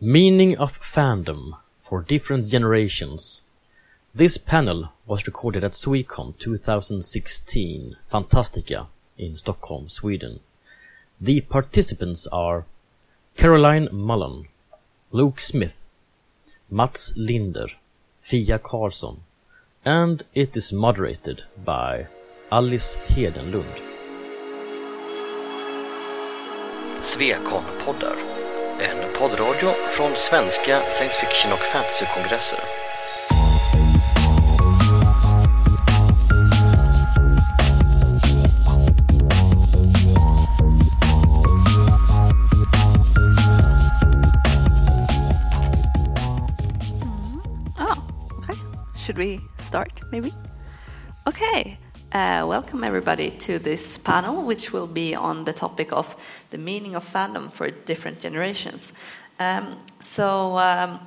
Meaning of Fandom for Different Generations. This panel was recorded at Swecon 2016 Fantastica in Stockholm, Sweden. The participants are Caroline Mullen, Luke Smith, Mats Linder, Fia Karlsson, and it is moderated by Alice Hedenlund. Svekon-poddar. En poddradio från svenska science fiction och fantasykongresser. Mm. Ah, oh, okay. Should we start, maybe? Okay. Uh, welcome, everybody, to this panel, which will be on the topic of the meaning of fandom for different generations. Um, so, um,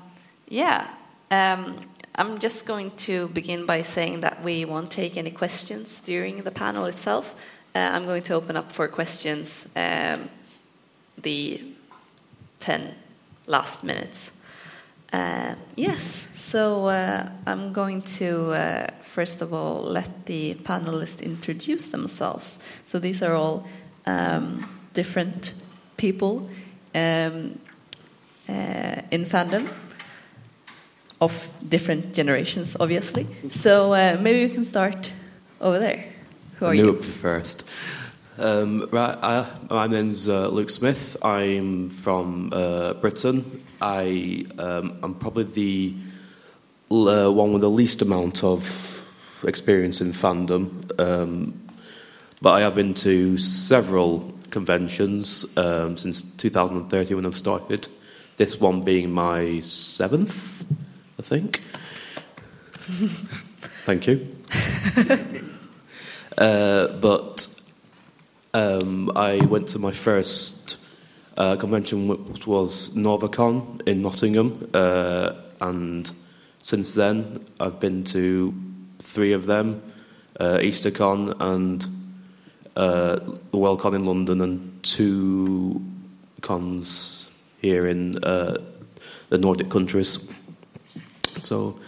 yeah, um, I'm just going to begin by saying that we won't take any questions during the panel itself. Uh, I'm going to open up for questions um, the 10 last minutes. Uh, yes, so uh, I'm going to uh, first of all let the panelists introduce themselves. So these are all um, different people um, uh, in fandom of different generations, obviously. So uh, maybe we can start over there. Who are Luke you? first. Um, right, I, my name's uh, Luke Smith. I'm from uh, Britain. I um, I'm probably the uh, one with the least amount of experience in fandom, um, but I have been to several conventions um, since 2030 when I've started. This one being my seventh, I think. Thank you. Uh, but um, I went to my first uh, convention, which was Novacon in Nottingham, uh, and since then I've been to three of them: uh, EasterCon and uh, WorldCon in London, and two cons here in uh, the Nordic countries. So,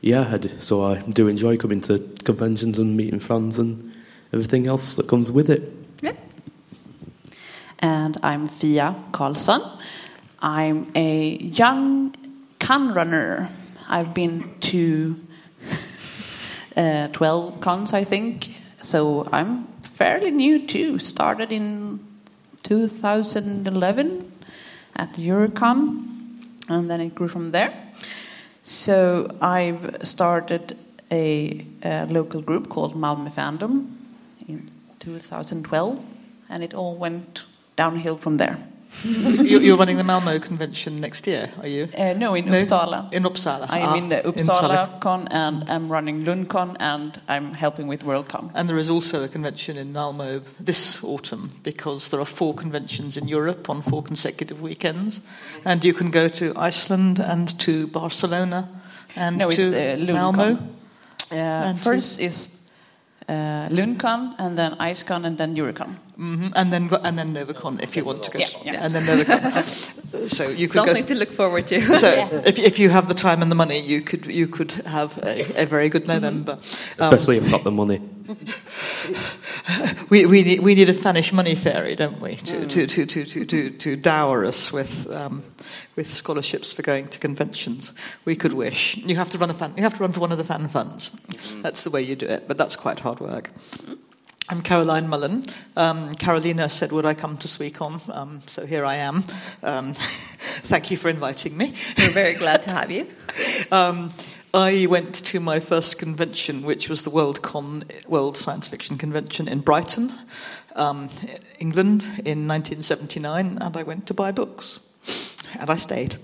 yeah, I d- so I do enjoy coming to conventions and meeting fans and everything else that comes with it. Yeah. and I'm Fia Karlsson. I'm a young con runner. I've been to uh, 12 cons, I think, so I'm fairly new too. Started in 2011 at Eurocon, and then it grew from there. So I've started a, a local group called Malmö Fandom in 2012, and it all went downhill from there. You- You're running the Malmo convention next year, are you? Uh, no, in No? Uppsala. In Uppsala. I am Ah, in the in Uppsala con, and I'm running Lundcon, and I'm helping with WorldCon. And there is also a convention in Malmo this autumn because there are four conventions in Europe on four consecutive weekends. And you can go to Iceland and to Barcelona and No, to uh, Malmo. Uh, And first is uh, Lundcon, and then IceCon, and then Eurocon. Hmm And then and then Novacon if you want to go. Yeah, to, yeah. And then Novacon. so you could Something go. to look forward to. So if, if you have the time and the money, you could you could have a, a very good November. Um, Especially if I've got the money. We, we, need, we need a Spanish money fairy, don't we, to, to, to, to, to, to, to dower us with, um, with scholarships for going to conventions. We could wish. You have to run a fan, you have to run for one of the fan funds. That's the way you do it, but that's quite hard work. I'm Caroline Mullen. Um, Carolina said, Would I come to Swecon? Um, so here I am. Um, thank you for inviting me. We're very glad to have you. Um, I went to my first convention, which was the WorldCon, World Science Fiction Convention in Brighton, um, England, in 1979, and I went to buy books. And I stayed.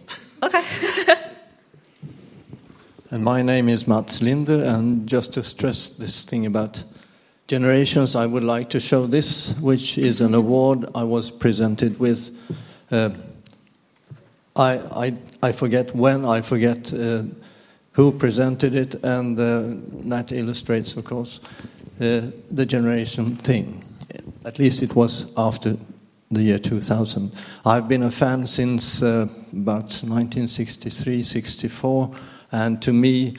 Okay. And my name is Mats Linder, and just to stress this thing about generations, I would like to show this, which is an award I was presented with. Uh, I, I, I forget when, I forget uh, who presented it, and uh, that illustrates, of course, uh, the generation thing. At least it was after the year 2000. I've been a fan since uh, about 1963, 64, and to me,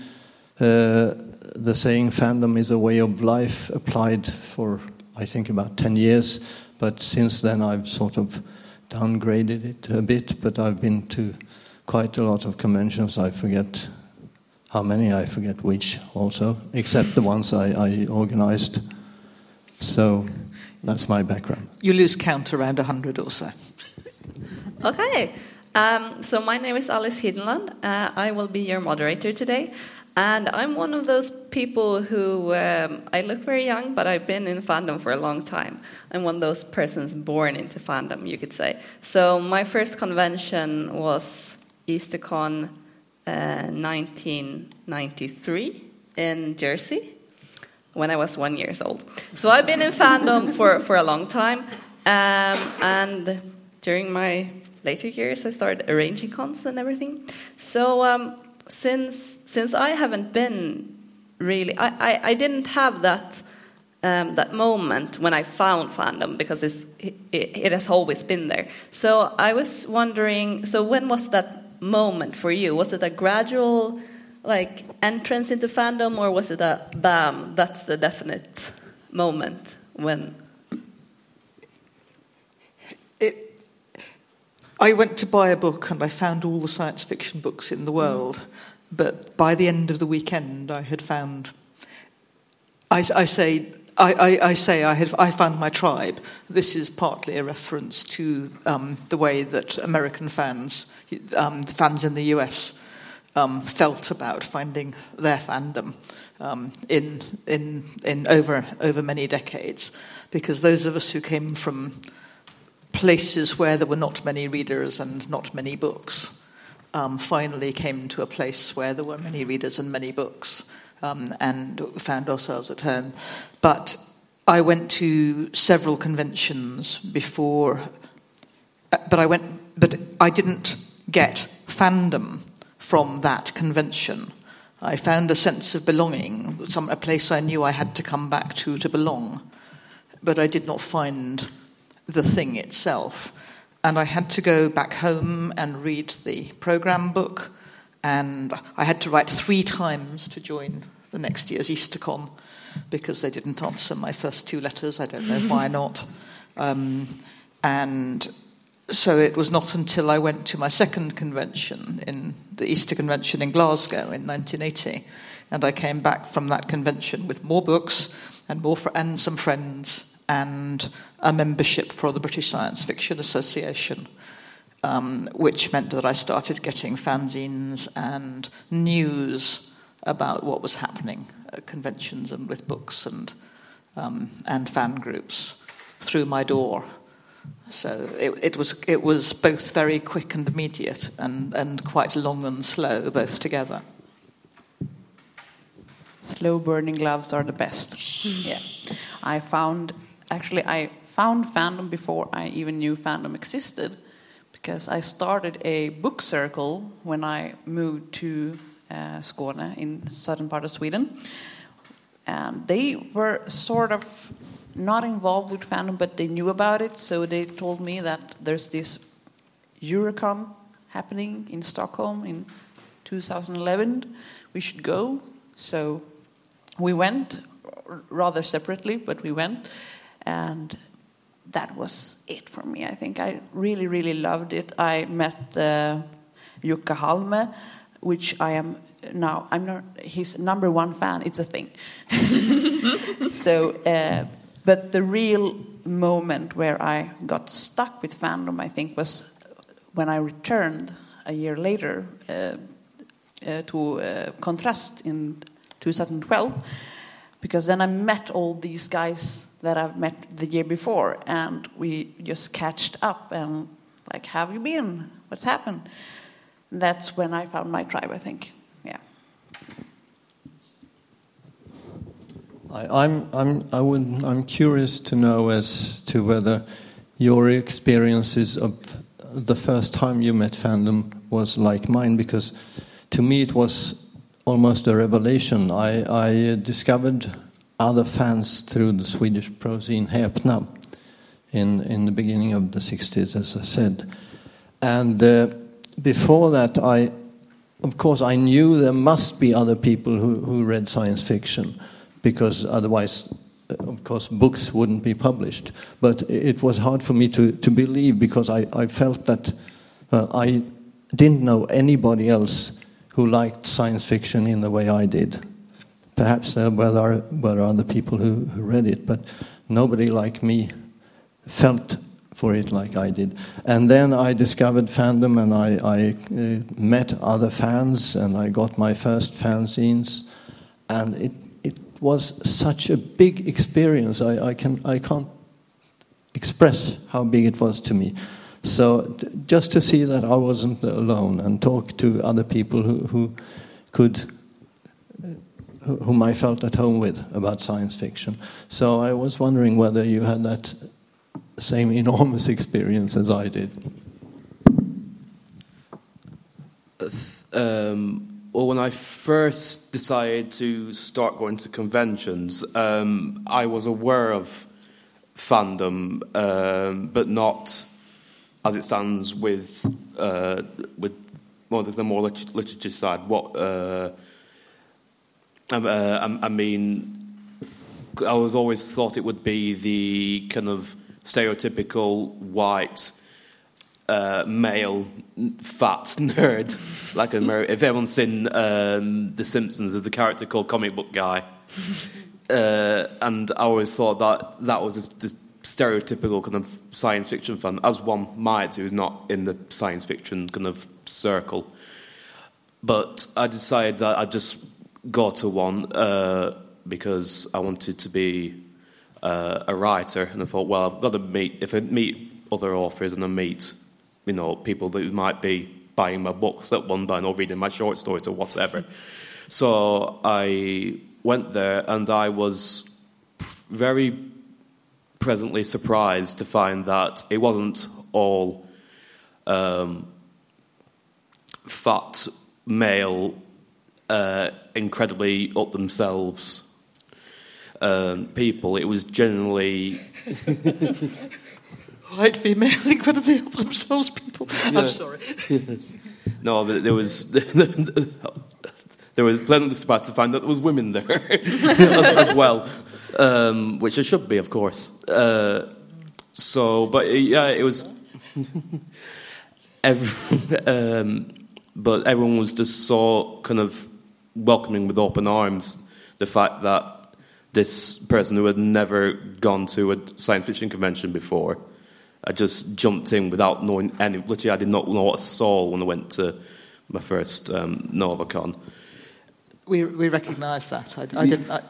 uh, the saying fandom is a way of life applied for, I think, about 10 years. But since then, I've sort of downgraded it a bit, but I've been to quite a lot of conventions. I forget how many, I forget which also, except the ones I, I organized. So that's my background. You lose count around 100 or so. Okay. Um, so my name is Alice Hedenlund. Uh, I will be your moderator today. And I'm one of those people who, um, I look very young, but I've been in fandom for a long time. I'm one of those persons born into fandom, you could say. So my first convention was EasterCon uh, 1993 in Jersey when I was one years old. So I've been in fandom for, for a long time. Um, and during my later years, I started arranging cons and everything. So um, since since I haven't been really, I, I, I didn't have that um, that moment when I found fandom because it, it has always been there. So I was wondering, so when was that moment for you? Was it a gradual like entrance into fandom, or was it a bam? That's the definite moment when. I went to buy a book and I found all the science fiction books in the world, but by the end of the weekend, I had found. I, I say I, I, I, say I, had, I found my tribe. This is partly a reference to um, the way that American fans, um, fans in the US, um, felt about finding their fandom um, in, in, in over, over many decades. Because those of us who came from places where there were not many readers and not many books um, finally came to a place where there were many readers and many books um, and found ourselves at home. But I went to several conventions before, uh, but I went, but I didn't get fandom from that convention. I found a sense of belonging, some, a place I knew I had to come back to to belong, but I did not find the thing itself. And I had to go back home and read the program book, and I had to write three times to join the next year's EasterCon because they didn't answer my first two letters. I don't know why not. Um, and so it was not until I went to my second convention in the Easter Convention in Glasgow in 1980, and I came back from that convention with more books and more fr- and some friends and a membership for the British Science Fiction Association, um, which meant that I started getting fanzines and news about what was happening at conventions and with books and um, and fan groups through my door. So it, it, was, it was both very quick and immediate and, and quite long and slow, both together. Slow burning gloves are the best. yeah. I found, actually, I found fandom before I even knew fandom existed because I started a book circle when I moved to uh, Skåne in southern part of Sweden. And they were sort of not involved with fandom, but they knew about it. So they told me that there's this Eurocon happening in Stockholm in 2011. We should go. So we went rather separately, but we went. And that was it for me. I think I really, really loved it. I met uh, Jukka Halme, which I am now. I'm not his number one fan. It's a thing. so uh, but the real moment where I got stuck with fandom, I think, was when I returned a year later uh, uh, to uh, Kontrast in 2012, because then I met all these guys that I've met the year before, and we just catched up and like, how have you been? What's happened? That's when I found my tribe, I think. Yeah. I, I'm, I'm, I would, I'm curious to know as to whether your experiences of the first time you met fandom was like mine, because to me it was almost a revelation. I, I discovered other fans through the Swedish prozine Häpna in in the beginning of the 60s, as I said. And uh, before that, I, of course, I knew there must be other people who, who read science fiction, because otherwise, uh, of course, books wouldn't be published. But it was hard for me to, to believe because I, I felt that well, I didn't know anybody else who liked science fiction in the way I did. Perhaps there were, were other people who, who read it, but nobody like me felt for it like I did. And then I discovered fandom and I, I uh, met other fans and I got my first fanzines. And it, it was such a big experience. I, I, can, I can't express how big it was to me. So just to see that I wasn't alone and talk to other people who, who could whom I felt at home with about science fiction. So I was wondering whether you had that same enormous experience as I did. Um, well, when I first decided to start going to conventions, um, I was aware of fandom, um, but not as it stands with uh, with more the more literature side. What uh, um, uh, I mean, I was always thought it would be the kind of stereotypical white uh, male fat nerd. like if everyone's seen um, The Simpsons, there's a character called Comic Book Guy, uh, and I always thought that that was a, stereotypical kind of science fiction fan, as one might who's not in the science fiction kind of circle. But I decided that I'd just go to one uh, because I wanted to be uh, a writer, and I thought, well, I've got to meet if I meet other authors and I meet, you know, people that might be buying my books at one time or reading my short stories or whatever. So I went there, and I was very presently surprised to find that it wasn't all um, fat male, uh, incredibly up themselves um, people, it was generally white female, incredibly up themselves people. Yeah. I'm sorry. no, but there was there was pleasantly surprised to find that there was women there as, as, well, um, which there should be, of course. Uh, so, but yeah, it was. Every, um, but everyone was just so kind of welcoming with open arms. The fact that this person who had never gone to a science fiction convention before. I just jumped in without knowing any. Literally, I did not know what I saw when I went to my first um, NovaCon. We we recognise that. I, I didn't. I,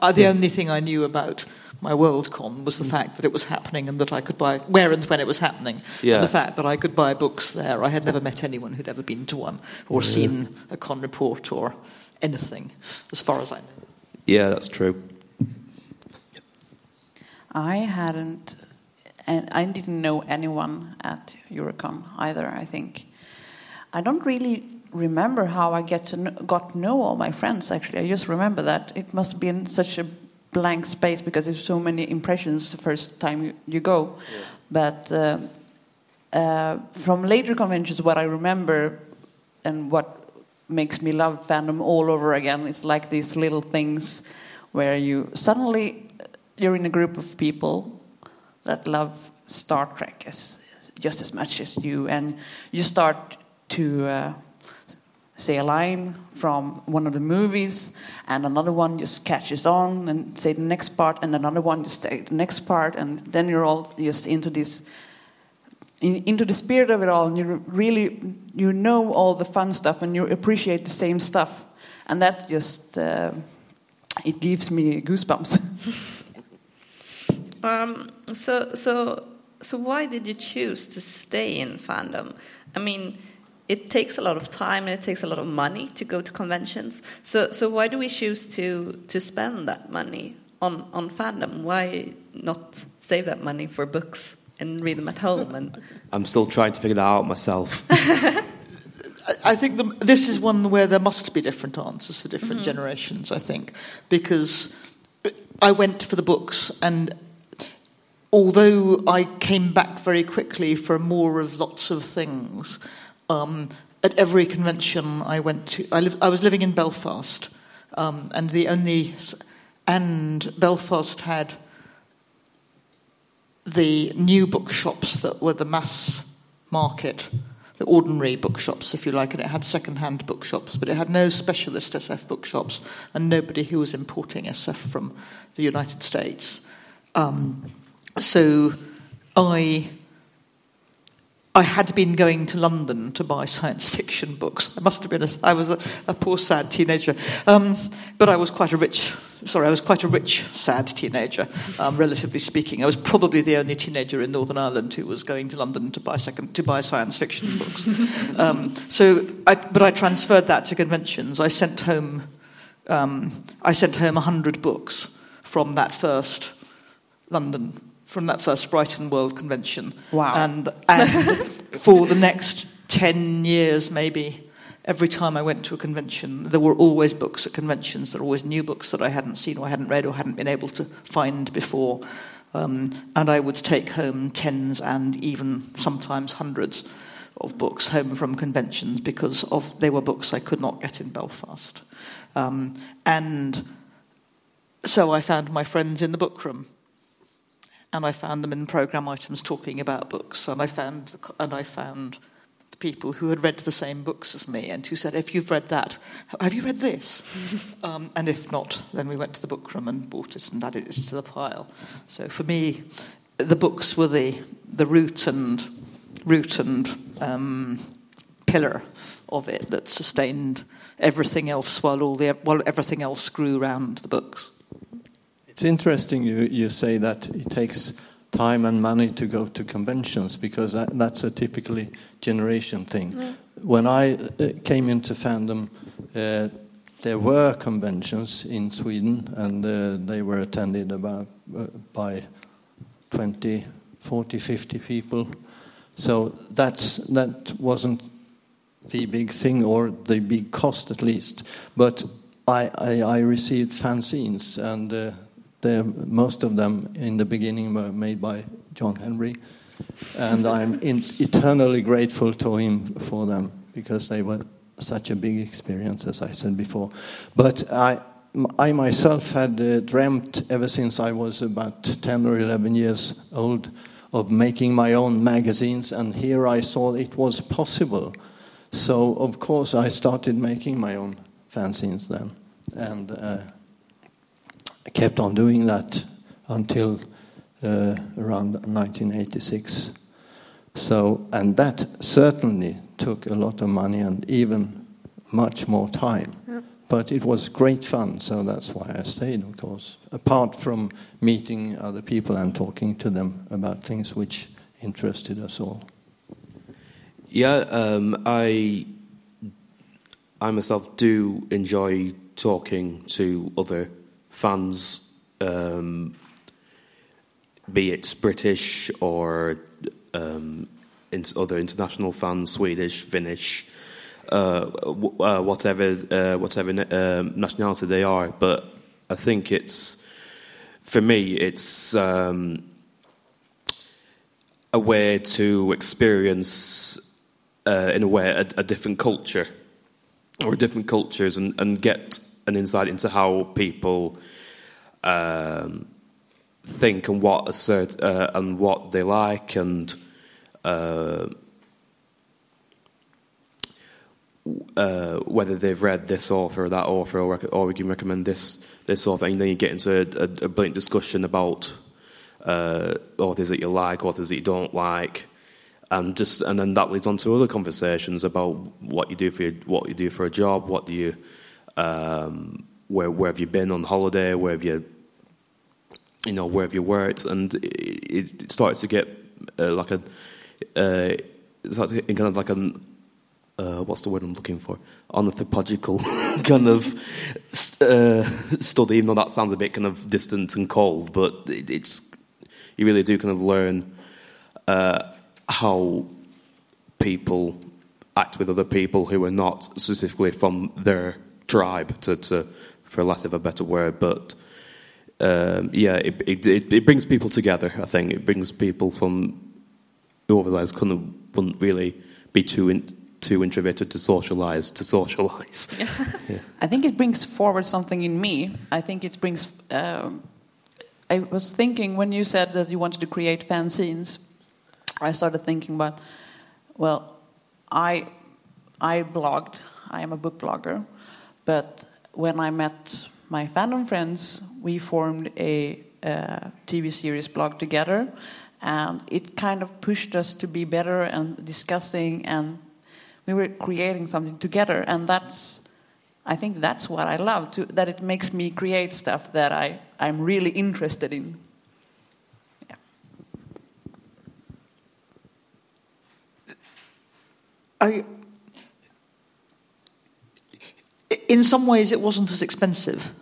I, the only thing I knew about my Worldcon was the fact that it was happening and that I could buy where and when it was happening, yeah. and the fact that I could buy books there. I had never met anyone who'd ever been to one or yeah. seen a con report or anything, as far as I know. Yeah, that's true. I hadn't, and I didn't know anyone at Eurocon either. I think I don't really remember how I get to know, got to know all my friends. Actually, I just remember that it must have been such a blank space because there's so many impressions the first time you, you go. Yeah. But uh, uh, from later conventions, what I remember and what makes me love fandom all over again It's like these little things where you suddenly you're in a group of people that love Star Trek as, just as much as you, and you start to uh, say a line from one of the movies, and another one just catches on and say the next part, and another one just say the next part, and then you're all just into this. In, into the spirit of it all, and you really you know all the fun stuff, and you appreciate the same stuff, and that's just uh, it gives me goosebumps. Um, so, so, so why did you choose to stay in fandom? I mean, it takes a lot of time and it takes a lot of money to go to conventions. So, so why do we choose to to spend that money on on fandom? Why not save that money for books and read them at home? And I'm still trying to figure that out myself. I think the, this is one where there must be different answers for different mm -hmm. generations. I think because I went for the books and although I came back very quickly for more of lots of things, um, at every convention I went to, I, live, I was living in Belfast, um, and the only, and Belfast had the new bookshops that were the mass market, the ordinary bookshops, if you like, and it had second-hand bookshops, but it had no specialist SF bookshops and nobody who was importing SF from the United States. Um, so I I had been going to London to buy science fiction books. I must have been a, I was a, a poor sad teenager, um, but I was quite a rich. Sorry, I was quite a rich sad teenager, um, relatively speaking. I was probably the only teenager in Northern Ireland who was going to London to buy second to buy science fiction books. um, so, I, but I transferred that to conventions. I sent home. Um, I sent home hundred books from that first London from that first Brighton World Convention. Wow. And, and for the next 10 years, maybe, every time I went to a convention, there were always books at conventions. There were always new books that I hadn't seen or hadn't read or hadn't been able to find before. Um, and I would take home tens and even sometimes hundreds of books home from conventions because of they were books I could not get in Belfast. Um, and so I found my friends in the book room and I found them in program items talking about books, and I found and I found the people who had read the same books as me and who said, "If you've read that, have you read this?" um, and if not, then we went to the book room and bought it and added it to the pile. So for me, the books were the the root and root and um, pillar of it that sustained everything else while all the while everything else grew around the books. It's interesting you, you say that it takes time and money to go to conventions because that, that's a typically generation thing. Mm. When I uh, came into fandom, uh, there were conventions in Sweden and uh, they were attended about uh, by 20, 40, 50 people. So that's, that wasn't the big thing or the big cost at least. But I, I, I received fanzines and most of them in the beginning were made by John-Henri, and I'm in, eternally grateful to him for them because they were such a big experience, as I said before. But I, I myself had uh, dreamt ever since I was about 10 or 11 years old of making my own magazines, and here I saw it was possible. So, of course, I started making my own fanzines then. And uh, kept on doing that until uh, around 1986. So, and that certainly took a lot of money and even much more time. Yeah. But it was great fun, so that's why I stayed, of course. Apart from meeting other people and talking to them about things which interested us all. Yeah, um, I, I myself do enjoy talking to other fans, um, be it British or um, other international fans, Swedish, Finnish, uh, w- uh, whatever uh, whatever um, nationality they are. But I think it's for me, it's um, a way to experience, uh, in a way, a, a different culture or different cultures and, and get an insight into how people um, think and what assert, uh, and what they like and uh, uh, whether they've read this author or that author, or, or we can recommend this this author, and then you get into a, a, a brilliant discussion about uh, authors that you like, authors that you don't like, and just and then that leads on to other conversations about what you do for your, what you do for a job, what do you um, where where have you been on holiday, where have you, you know, where have you worked, and it, it starts to get uh, like a, uh, it's like kind of like an, uh, what's the word I'm looking for, anthropological kind of uh, study. Even though that sounds a bit kind of distant and cold, but it, it's you really do kind of learn uh, how people act with other people who are not specifically from their tribe, to, to for lack of a better word. But um, yeah, it, it, it, it brings people together. I think it brings people from who otherwise couldn't wouldn't really be too in, too introverted to socialize to socialize. yeah. I think it brings forward something in me. I think it brings. Um, I was thinking when you said that you wanted to create fanzines, I started thinking about, well, I, I blogged. I am a book blogger, but when I met my fandom friends, we formed a, TV series blog together, and it kind of pushed us to be better and discussing, and we were creating something together, and that's I think that's what I love, to, that it makes me create stuff that I, I'm really interested in. I, in some ways, it wasn't as expensive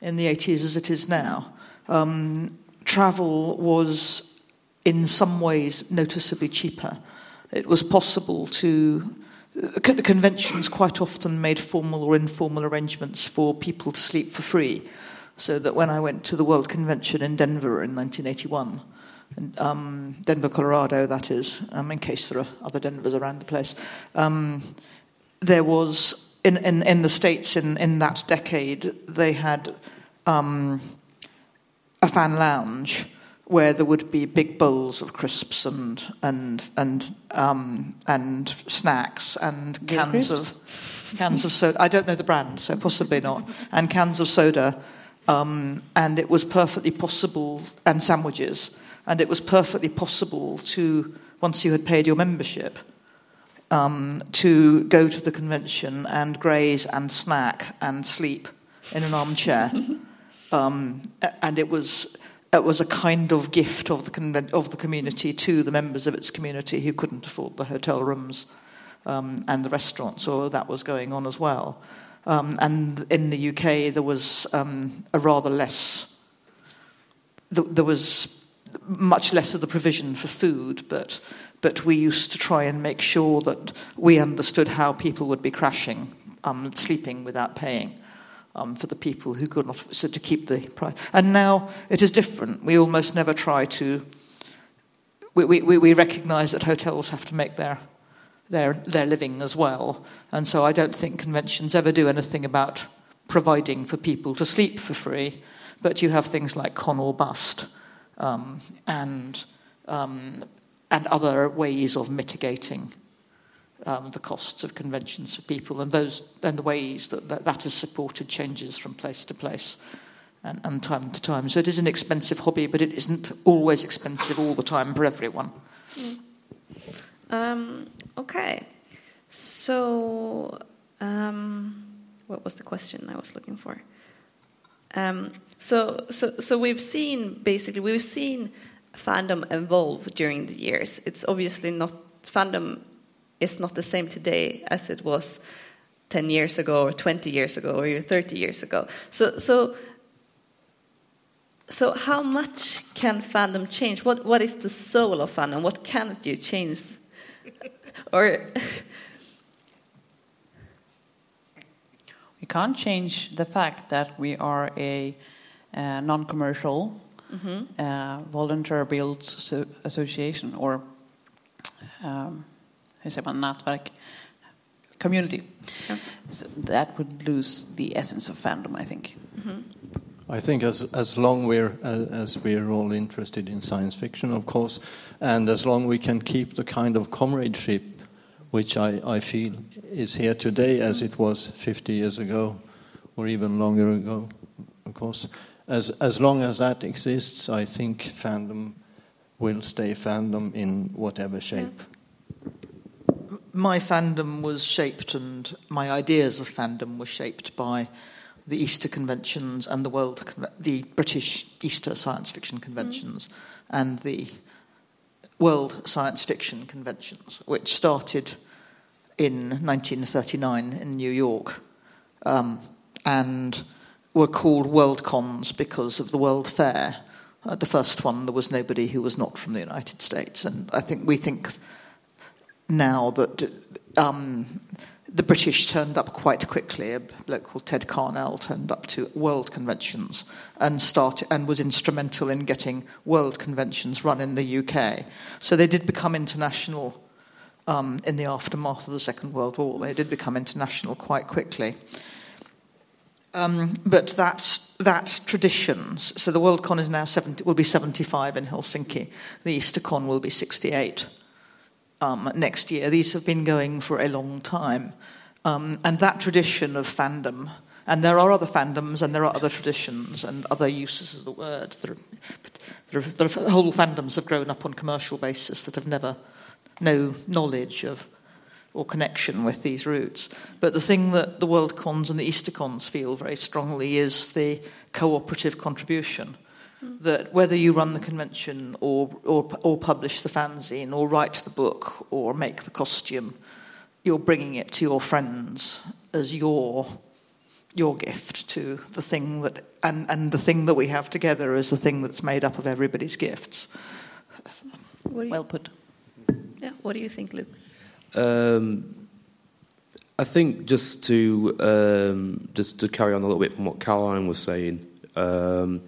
in the 80s as it is now. Um, travel was, in some ways, noticeably cheaper. It was possible to conventions quite often made formal or informal arrangements for people to sleep for free. So that when I went to the World Convention in Denver in 1981, um, Denver, Colorado, that is, um, in case there are other Denvers around the place, um, there was, in, in, in, the States in, in that decade, they had um, a fan lounge where there would be big bowls of crisps and and and um, and snacks and cans of cans of soda. I don't know the brand, so possibly not. And cans of soda, um, and it was perfectly possible, and sandwiches, and it was perfectly possible to once you had paid your membership. Um, to go to the convention and graze and snack and sleep in an armchair. Um, and it was it was a kind of gift of the, of the community to the members of its community who couldn't afford the hotel rooms um, and the restaurants, so that was going on as well. Um, and in the UK, there was um, a rather less, there was much less of the provision for food, but, but we used to try and make sure that we understood how people would be crashing, um, sleeping without paying um, for the people who could not, so to keep the price. And now it is different. We almost never try to. We, we, we recognise that hotels have to make their, their, their living as well. And so I don't think conventions ever do anything about providing for people to sleep for free. But you have things like con or bust um, and, um, and other ways of mitigating um, the costs of conventions for people and those and the ways that that, that has supported changes from place to place and, and, time to time. So it is an expensive hobby, but it isn't always expensive all the time for everyone. Mm. Um, okay, so um, what was the question I was looking for? Um, so, so, so we've seen basically we've seen fandom evolve during the years. It's obviously not fandom is not the same today as it was 10 years ago or 20 years ago or even 30 years ago. So, so, so how much can fandom change? What, what is the soul of fandom? What can it do change? or we can't change the fact that we are a uh, non-commercial, mm -hmm. uh, volunteer-built association or um, hur säger man, nätverk, community. Yeah. So that would lose the essence of fandom, I think. Mm -hmm. I think as as long we're uh, as we're all interested in science fiction, of course, and as long we can keep the kind of comradeship which I, I feel is here today as it was 50 years ago, or even longer ago, of course. As as long as that exists, I think fandom will stay fandom in whatever shape. Yeah my fandom was shaped and my ideas of fandom were shaped by the Easter conventions and the world the British Easter science fiction conventions mm. and the world science fiction conventions which started in 1939 in New York um, and were called world cons because of the world fair uh, the first one there was nobody who was not from the United States and I think we think now that um, the British turned up quite quickly. A bloke called Ted Carnell turned up to world conventions and started and was instrumental in getting world conventions run in the UK. So they did become international um, in the aftermath of the Second World War. They did become international quite quickly. Um, but that's that tradition. So the World Con is now 70, will be 75 in Helsinki. The Easter Con will be 68 um, next year. These have been going for a long time. Um, and that tradition of fandom, and there are other fandoms and there are other traditions and other uses of the word. There are, there are, there are whole fandoms have grown up on commercial basis that have never no knowledge of or connection with these roots. But the thing that the World Cons and the Easter Cons feel very strongly is the cooperative contribution. Hmm. That whether you run the convention or, or, or publish the fanzine or write the book or make the costume, you're bringing it to your friends as your your gift to the thing that and, and the thing that we have together is the thing that's made up of everybody's gifts. Well put. yeah, what do you think, Luke? Um, I think just to um, just to carry on a little bit from what Caroline was saying. Um,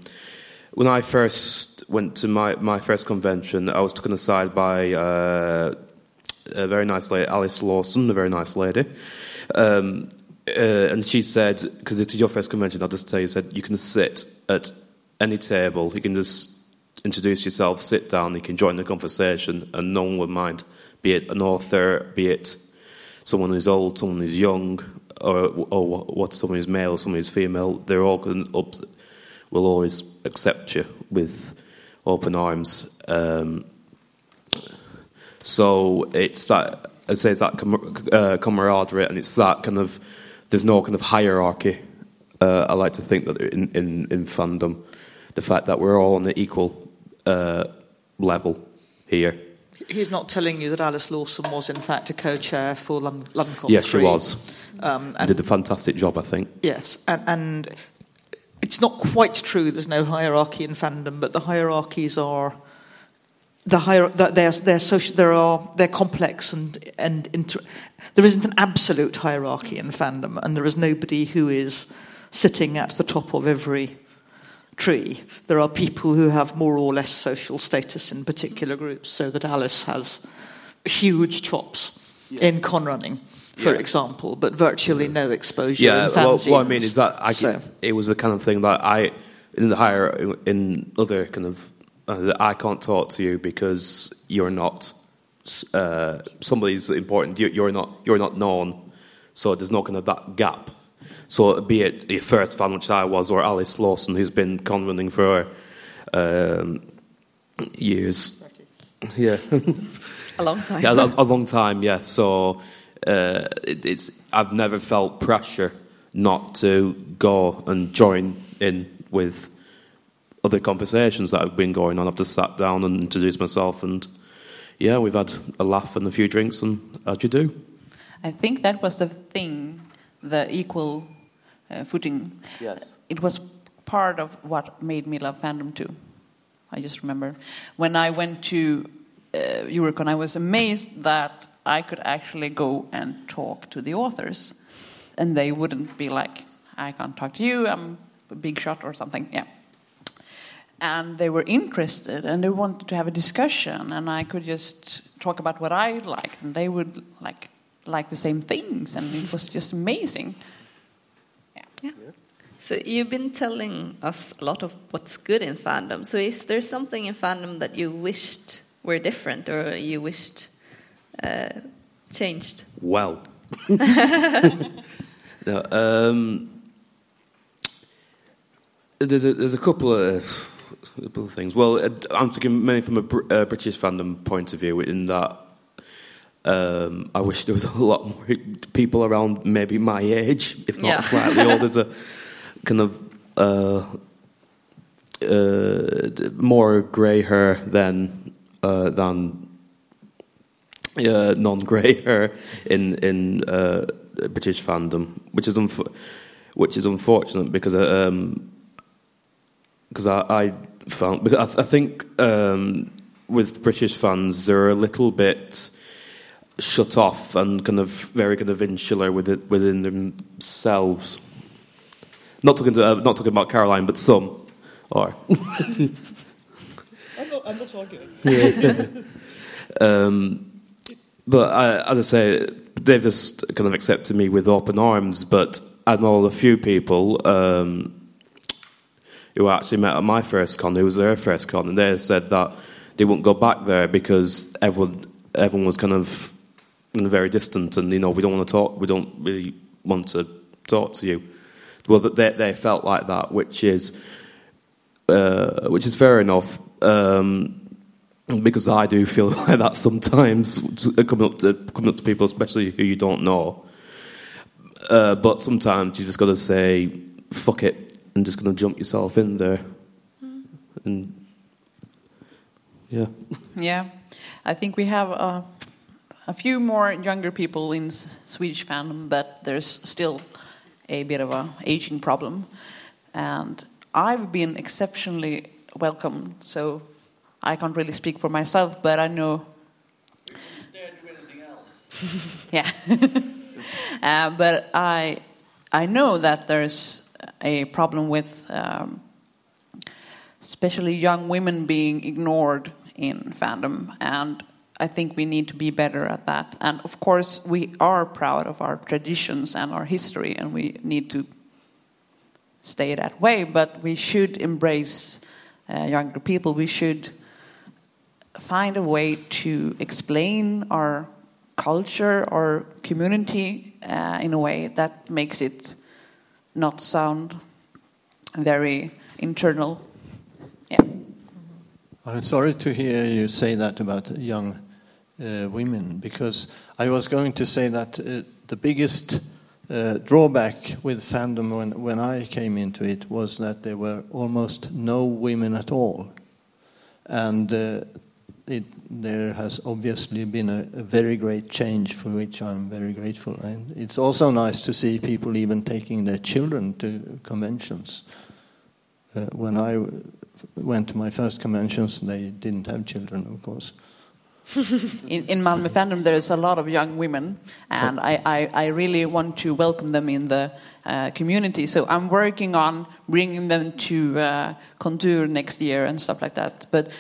when I first went to my, my first convention, I was taken aside by uh, a very nice lady, Alice Lawson, a very nice lady. Um, uh, and she said, because it's your first convention, I'll just tell you, said you can sit at any table, you can just introduce yourself, sit down, you can join the conversation, and no one would mind, be it an author, be it someone who's old, someone who's young, or, or what someone who's male, someone who's female, they're all going up, will always accept you with open arms. Um, so it's that, I say, it's that com- uh, camaraderie, and it's that kind of, there's no kind of hierarchy. Uh, I like to think that in, in, in fandom, the fact that we're all on the equal uh, level here. He's not telling you that Alice Lawson was, in fact, a co-chair for Lon- London Yes, she was. Um, And did a fantastic job, I think. Yes, and, and it's not quite true. There's no hierarchy in fandom, but the hierarchies are the hier- they're, they're social, there are they're complex and and inter- there isn't an absolute hierarchy in fandom, and there is nobody who is sitting at the top of every tree. There are people who have more or less social status in particular groups, so that Alice has huge chops in con running, for Yeah. example, but virtually no exposure Yeah, in well, fanzines. what I mean is that I, So- it was the kind of thing that I, in the higher, in other kind of, uh, I can't talk to you because you're not uh, somebody's important. You, you're not, you're not known, so there's no kind of that gap. So be it your first fan, which I was, or Alice Lawson, who's been con running for um, years. Yeah. A long time. Yeah, a, a long time. Yeah. So uh, it, it's I've never felt pressure not to go and join in with other conversations that have been going on. I've just sat down and introduced myself, and yeah, we've had a laugh and a few drinks, and how'd you do? I think that was the thing, the equal uh, footing. Yes. It was part of what made me love fandom too. I just remember when I went to uh, Eurocon, I was amazed that I could actually go and talk to the authors, and they wouldn't be like, "I can't talk to you. I'm a big shot or something." Yeah. And they were interested, and they wanted to have a discussion, and I could just talk about what I liked, and they would like like the same things, and it was just amazing. Yeah. So you've been telling us a lot of what's good in fandom. So is there something in fandom that you wished were different or you wished uh, changed? Well. no, um, there's a there's a couple of, a couple of things. Well, uh, I'm thinking mainly from a Br- uh, British fandom point of view, in that um, I wish there was a lot more people around, maybe my age, if not Yeah. slightly older. There's a kind of uh, uh, more grey hair than uh, than uh, non-grey hair in in uh, British fandom, which is unf- which is unfortunate because um, because I, I found because I, I think um, with British fans they're a little bit shut off and kind of very kind of insular within, within themselves. Not talking to, uh, not talking about Caroline, but some are. I'm not, I'm not arguing. Um, but I, as I say, they've just kind of accepted me with open arms. But I know a few people um, who I actually met at my first con, who was their first con, and they said that they wouldn't go back there because everyone everyone was kind of very distant, and you know we don't want to talk, we don't really want to talk to you. Well, they they felt like that, which is uh, which is fair enough. Um, because I do feel like that sometimes coming up to coming up to people, especially who you don't know. Uh, but sometimes you just got to say "fuck it" and just going to jump yourself in there, and yeah. Yeah, I think we have uh, a few more younger people in Swedish fandom, but there's still a bit of a aging problem, and I've been exceptionally welcomed. So I can't really speak for myself, but I know. yeah, uh, but I I know that there's a problem with um, especially young women being ignored in fandom, and I think we need to be better at that. And of course, we are proud of our traditions and our history, and we need to stay that way. But we should embrace uh, younger people. We should find a way to explain our culture or community uh, in a way that makes it not sound very internal. Yeah. I'm sorry to hear you say that about young uh, women because I was going to say that uh, the biggest uh, drawback with fandom when, when I came into it was that there were almost no women at all. And uh, it, there has obviously been a, a, very great change for which I'm very grateful. And it's also nice to see people even taking their children to conventions. Uh, when I went to my first conventions, they didn't have children, of course. In, in Malmö fandom, there's a lot of young women, and so, I, I, I, really want to welcome them in the uh, community. So I'm working on bringing them to uh, Contour next year and stuff like that. But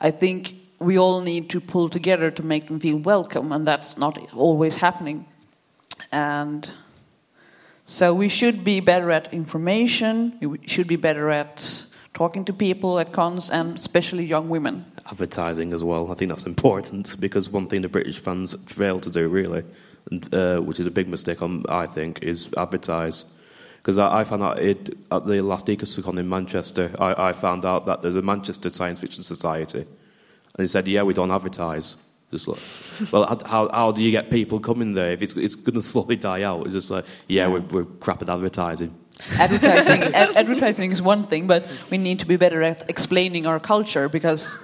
I think we all need to pull together to make them feel welcome, and that's not always happening. And so we should be better at information, we should be better at talking to people at cons, and especially young women. Advertising as well, I think that's important because one thing the British fans fail to do, really, uh, which is a big mistake, on, I think, is advertise. Because I, I, found out it, at the last EasterCon in Manchester, I, I found out that there's a Manchester Science Fiction Society and he said, yeah, we don't advertise. Just like, well, how, how do you get people coming there if it's, it's going to slowly die out? It's just like, yeah, we're, we're crap at advertising. Advertising, ad- advertising is one thing, but we need to be better at explaining our culture because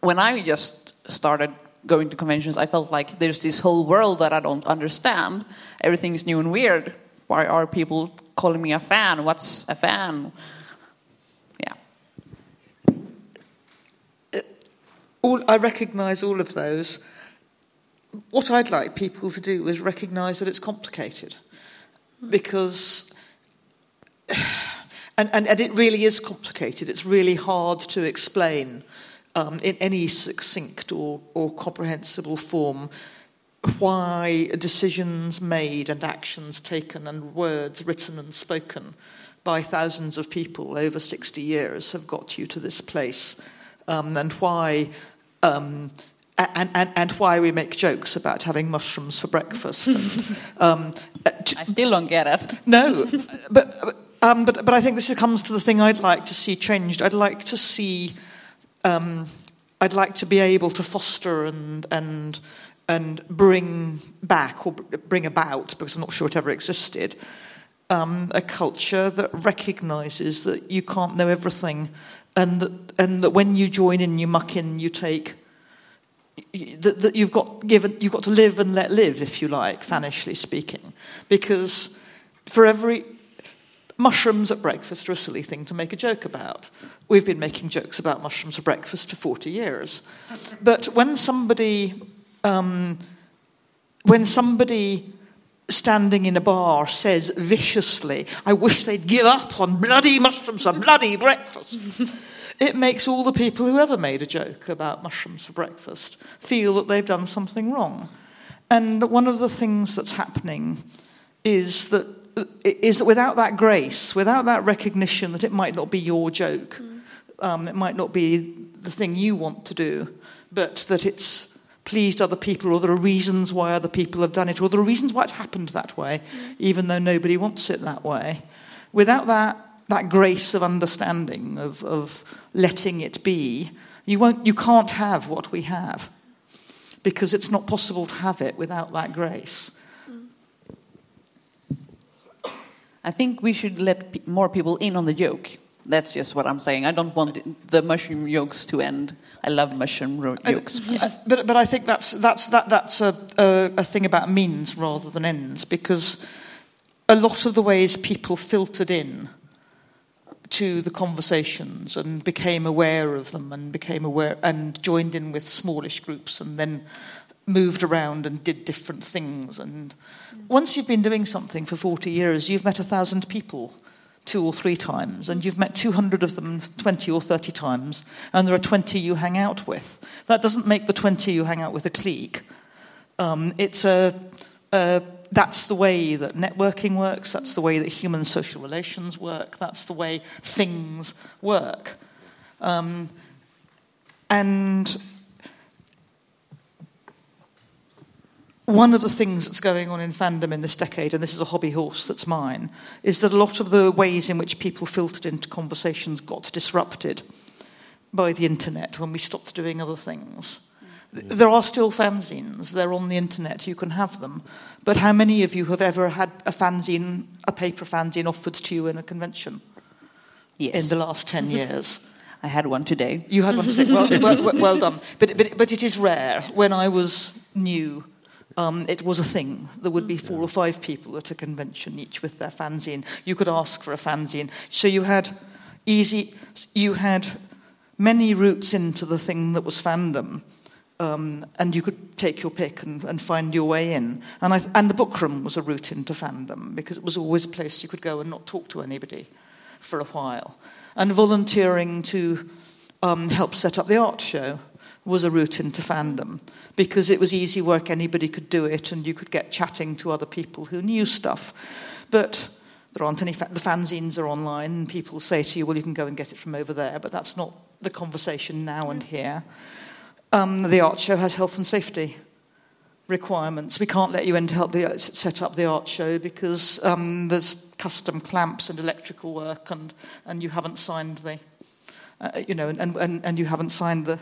when I just started going to conventions, I felt like there's this whole world that I don't understand. Everything is new and weird. Why are people calling me a fan? What's a fan? Uh, all, I recognise all of those. What I'd like people to do is recognise that it's complicated. Because, and, and, and it really is complicated, it's really hard to explain um, in any succinct or, or comprehensible form why decisions made and actions taken and words written and spoken by thousands of people over 60 years have got you to this place um, and why um, and, and, and, why we make jokes about having mushrooms for breakfast. And, um, I still don't get it. No, but, um, but, but I think this comes to the thing I'd like to see changed. I'd like to see, um, I'd like to be able to foster and, and, and bring back or bring about, because I'm not sure it ever existed, um, a culture that recognises that you can't know everything and that, and that when you join in, you muck in, you take. That, that you've got given, you've got to live and let live, if you like, fanishly speaking, because for every mushrooms at breakfast are a silly thing to make a joke about. We've been making jokes about mushrooms for breakfast for 40 years. But when somebody um, when somebody standing in a bar says viciously, I wish they'd give up on bloody mushrooms for bloody breakfast, it makes all the people who ever made a joke about mushrooms for breakfast feel that they've done something wrong. And one of the things that's happening is that, is that without that grace, without that recognition that it might not be your joke, um, it might not be the thing you want to do, but that it's pleased other people, or there are reasons why other people have done it, or there are reasons why it's happened that way, even though nobody wants it that way. Without that, that grace of understanding, of, of letting it be, you, won't, you can't have what we have because it's not possible to have it without that grace. I think we should let more people in on the joke. That's just what I'm saying. I don't want the mushroom jokes to end. I love mushroom ro- jokes. But, but I think that's, that's, that, that's a, a, a thing about means rather than ends because a lot of the ways people filtered in to the conversations and became aware of them and became aware and joined in with smallish groups and then moved around and did different things. And once you've been doing something for 40 years you've met a thousand people two or three times and you've met 200 of them 20 or 30 times and there are 20 you hang out with. That doesn't make the 20 you hang out with a clique. Um, it's a, a that's the way that networking works, that's the way that human social relations work, that's the way things work. Um, and one of the things that's going on in fandom in this decade, and this is a hobby horse that's mine, is that a lot of the ways in which people filtered into conversations got disrupted by the internet when we stopped doing other things. Mm. There are still fanzines, they're on the internet, you can have them. But how many of you have ever had a fanzine, a paper fanzine offered to you in a convention Yes. in the last 10 years? I had one today. You had one today. Well, well, well- well done. But, but, but it is rare. When I was new, um, it was a thing. There would be four or five people at a convention, each with their fanzine. You could ask for a fanzine. So you had easy, you had many routes into the thing that was fandom. Um, and you could take your pick and, and find your way in. And, I, and the book room was a route into fandom because it was always a place you could go and not talk to anybody for a while. And volunteering to um, help set up the art show was a route into fandom because it was easy work, anybody could do it, and you could get chatting to other people who knew stuff. But there aren't any, fa- the fanzines are online, and people say to you, well, you can go and get it from over there, but that's not the conversation now and here. Um, the art show has health and safety requirements. We can't let you in to help the, set up the art show because um, there's custom clamps and electrical work, and, and you haven't signed the, uh, you know, and, and, and you haven't signed the,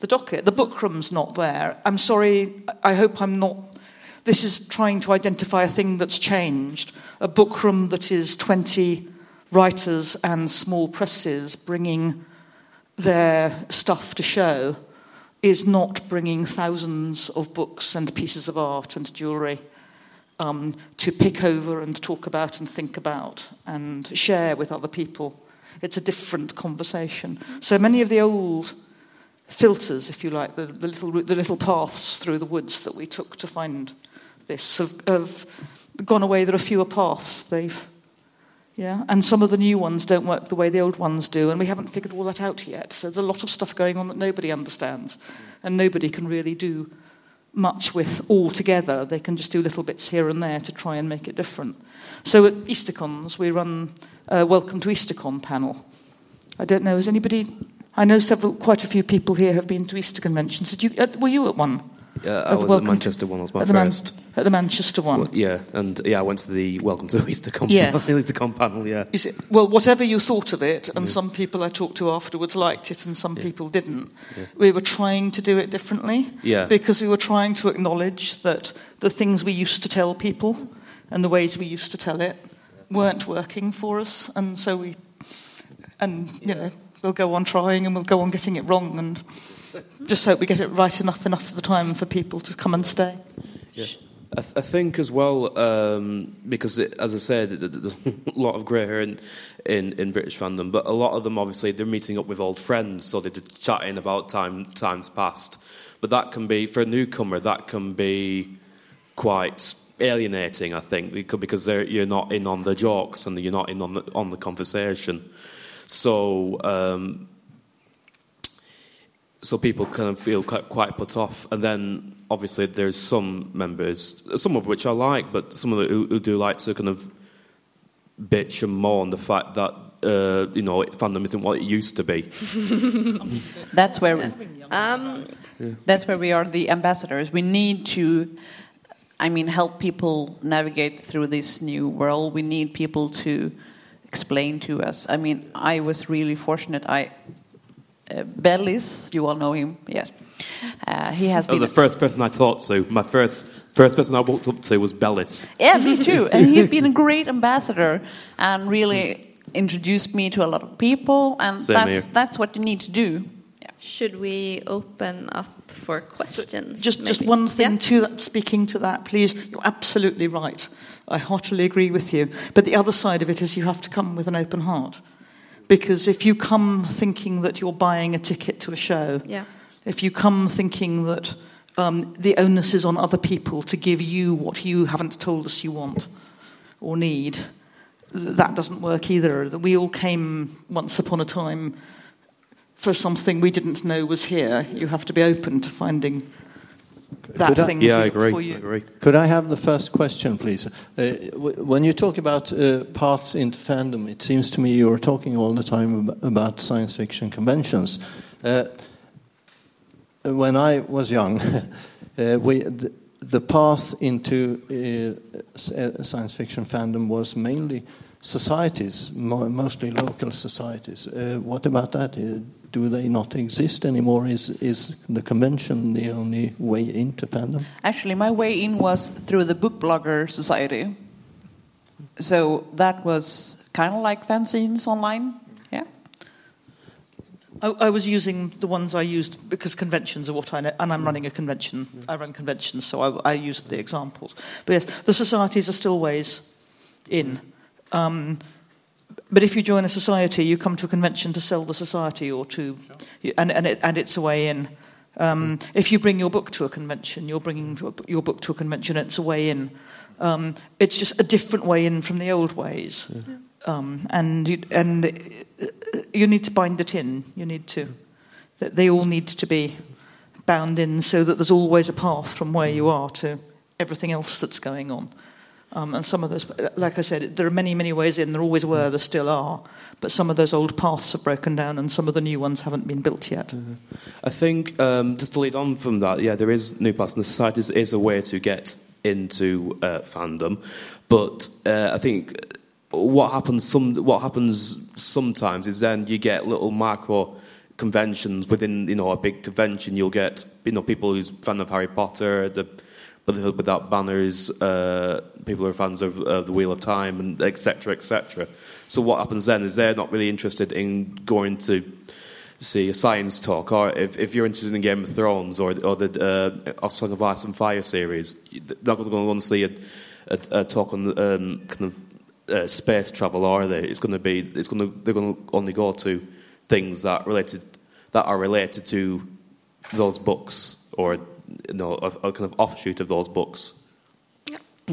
the docket. The book not there. I'm sorry. I hope I'm not. This is trying to identify a thing that's changed. A book room that is 20 writers and small presses bringing their stuff to show is not bringing thousands of books and pieces of art and jewellery um, to pick over and talk about and think about and share with other people. It's a different conversation. So many of the old filters, if you like, the, the, little, the little paths through the woods that we took to find this have, have gone away. There are fewer paths. They've yeah, and some of the new ones don't work the way the old ones do, and we haven't figured all that out yet. So there's a lot of stuff going on that nobody understands, and nobody can really do much with all together. They can just do little bits here and there to try and make it different. So at EasterCons, we run a Welcome to EasterCon panel. I don't know, has anybody... I know several, quite a few people here have been to Easter conventions. Did you, uh, were you at one? Yeah, I At the was at the Manchester one. Was my at the Man- at the Manchester one. Well, yeah, and yeah, I went to the Welcome to Easter EasterCon. Yes. EasterCon panel. Yeah. See, well, whatever you thought of it, and some people I talked to afterwards liked it, and some people didn't. We were trying to do it differently Yeah. because we were trying to acknowledge that the things we used to tell people and the ways we used to tell it weren't working for us, and so we, and you know, we'll go on trying and we'll go on getting it wrong, and just hope we get it right enough enough of the time for people to come and stay. Yeah. I, th- I think as well um, because, it, as I said, th- th- there's a lot of grey hair in, in in British fandom, but a lot of them obviously they're meeting up with old friends, so they're chatting about time times past. But that can be for a newcomer, that can be quite alienating. I think because you're not in on the jokes and you're not in on the on the conversation. So. Um, so people kind of feel quite, quite put off, and then obviously there's some members, some of which I like, but some of who, who do like to kind of bitch and moan the fact that uh, you know fandom isn't what it used to be. That's where that's where we are the ambassadors. We need to, I mean, help people navigate through this new world. We need people to explain to us. I mean, I was really fortunate. I uh, Bellis, you all know him, yes. Uh, he has That was been the first person I talked to. My first first person I walked up to was Bellis. Yeah, me too. And he's been a great ambassador and really introduced me to a lot of people. And Same that's here. that's what you need to do. Should we open up for questions? Just, just one thing Yeah? to that, speaking to that, please. You're absolutely right. I heartily agree with you. But the other side of it is you have to come with an open heart. Because if you come thinking that you're buying a ticket to a show, Yeah. if you come thinking that um, the onus is on other people to give you what you haven't told us you want or need, that doesn't work either. We all came once upon a time for something we didn't know was here. You have to be open to finding that Could I- thing Yeah, for, I agree. for I you. agree. Could I have the first question, please? Uh, w- when you talk about uh, paths into fandom, it seems to me you're talking all the time ab- about science fiction conventions. Uh, when I was young, uh, we, the, the path into uh, uh, science fiction fandom was mainly societies, mostly local societies. Uh, what about that? Uh, do they not exist anymore? Is, is the convention the only way into fandom? Actually, my way in was through the Book Blogger Society. So that was kind of like fanzines online. Yeah. I, I was using the ones I used because conventions are what I know, and I'm running a convention. I run conventions, so I, I used the examples. But yes, the societies are still ways in. Um, but if you join a society, you come to a convention to sell the society or to, and, and, it, and it's a way in. Um, if you bring your book to a convention, you're bringing your book to a convention, it's a way in. Um, it's just a different way in from the old ways. Um, and you, and uh, you need to bind it in. You need to. that They all need to be bound in so that there's always a path from where you are to everything else that's going on. Um, and some of those, like I said, there are many, many ways in. There always were, there still are. But some of those old paths have broken down, and some of the new ones haven't been built yet. I think um, just to lead on from that, yeah, there is new paths, and the society is, is a way to get into uh, fandom. But uh, I think what happens some what happens sometimes is then you get little micro conventions within you know a big convention. You'll get you know people who's fan of Harry Potter, the Brotherhood Without Banners, uh, people who are fans of the Wheel of Time, and etc. etc. So what happens then is they're not really interested in going to see a science talk, or if, if you're interested in Game of Thrones or or the uh, Song of Ice and Fire series, they're not going to see a, a, a talk on um, kind of uh, space travel, are they? It's going to be it's going to they're going to only go to things that related that are related to those books or you know a, a kind of offshoot of those books.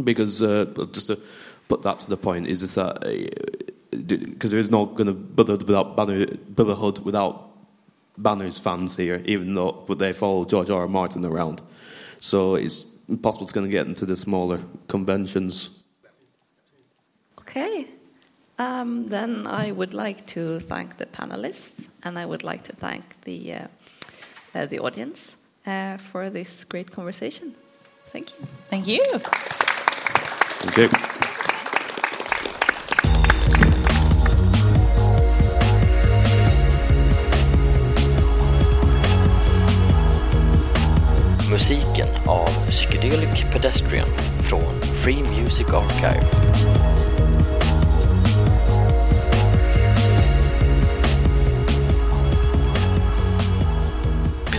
Because uh, just to put that to the point is just that because there is no going to brotherhood without banner, brotherhood without banners fans here, even though but they follow George R. R. Martin around. So it's impossible to get into the smaller conventions. Okay. Um, then I would like to thank the panelists, and I would like to thank the uh, uh, the audience uh, for this great conversation. Thank you. Thank you. Thank you. Musiken av Psychedelic Pedestrian från Free Music Archive.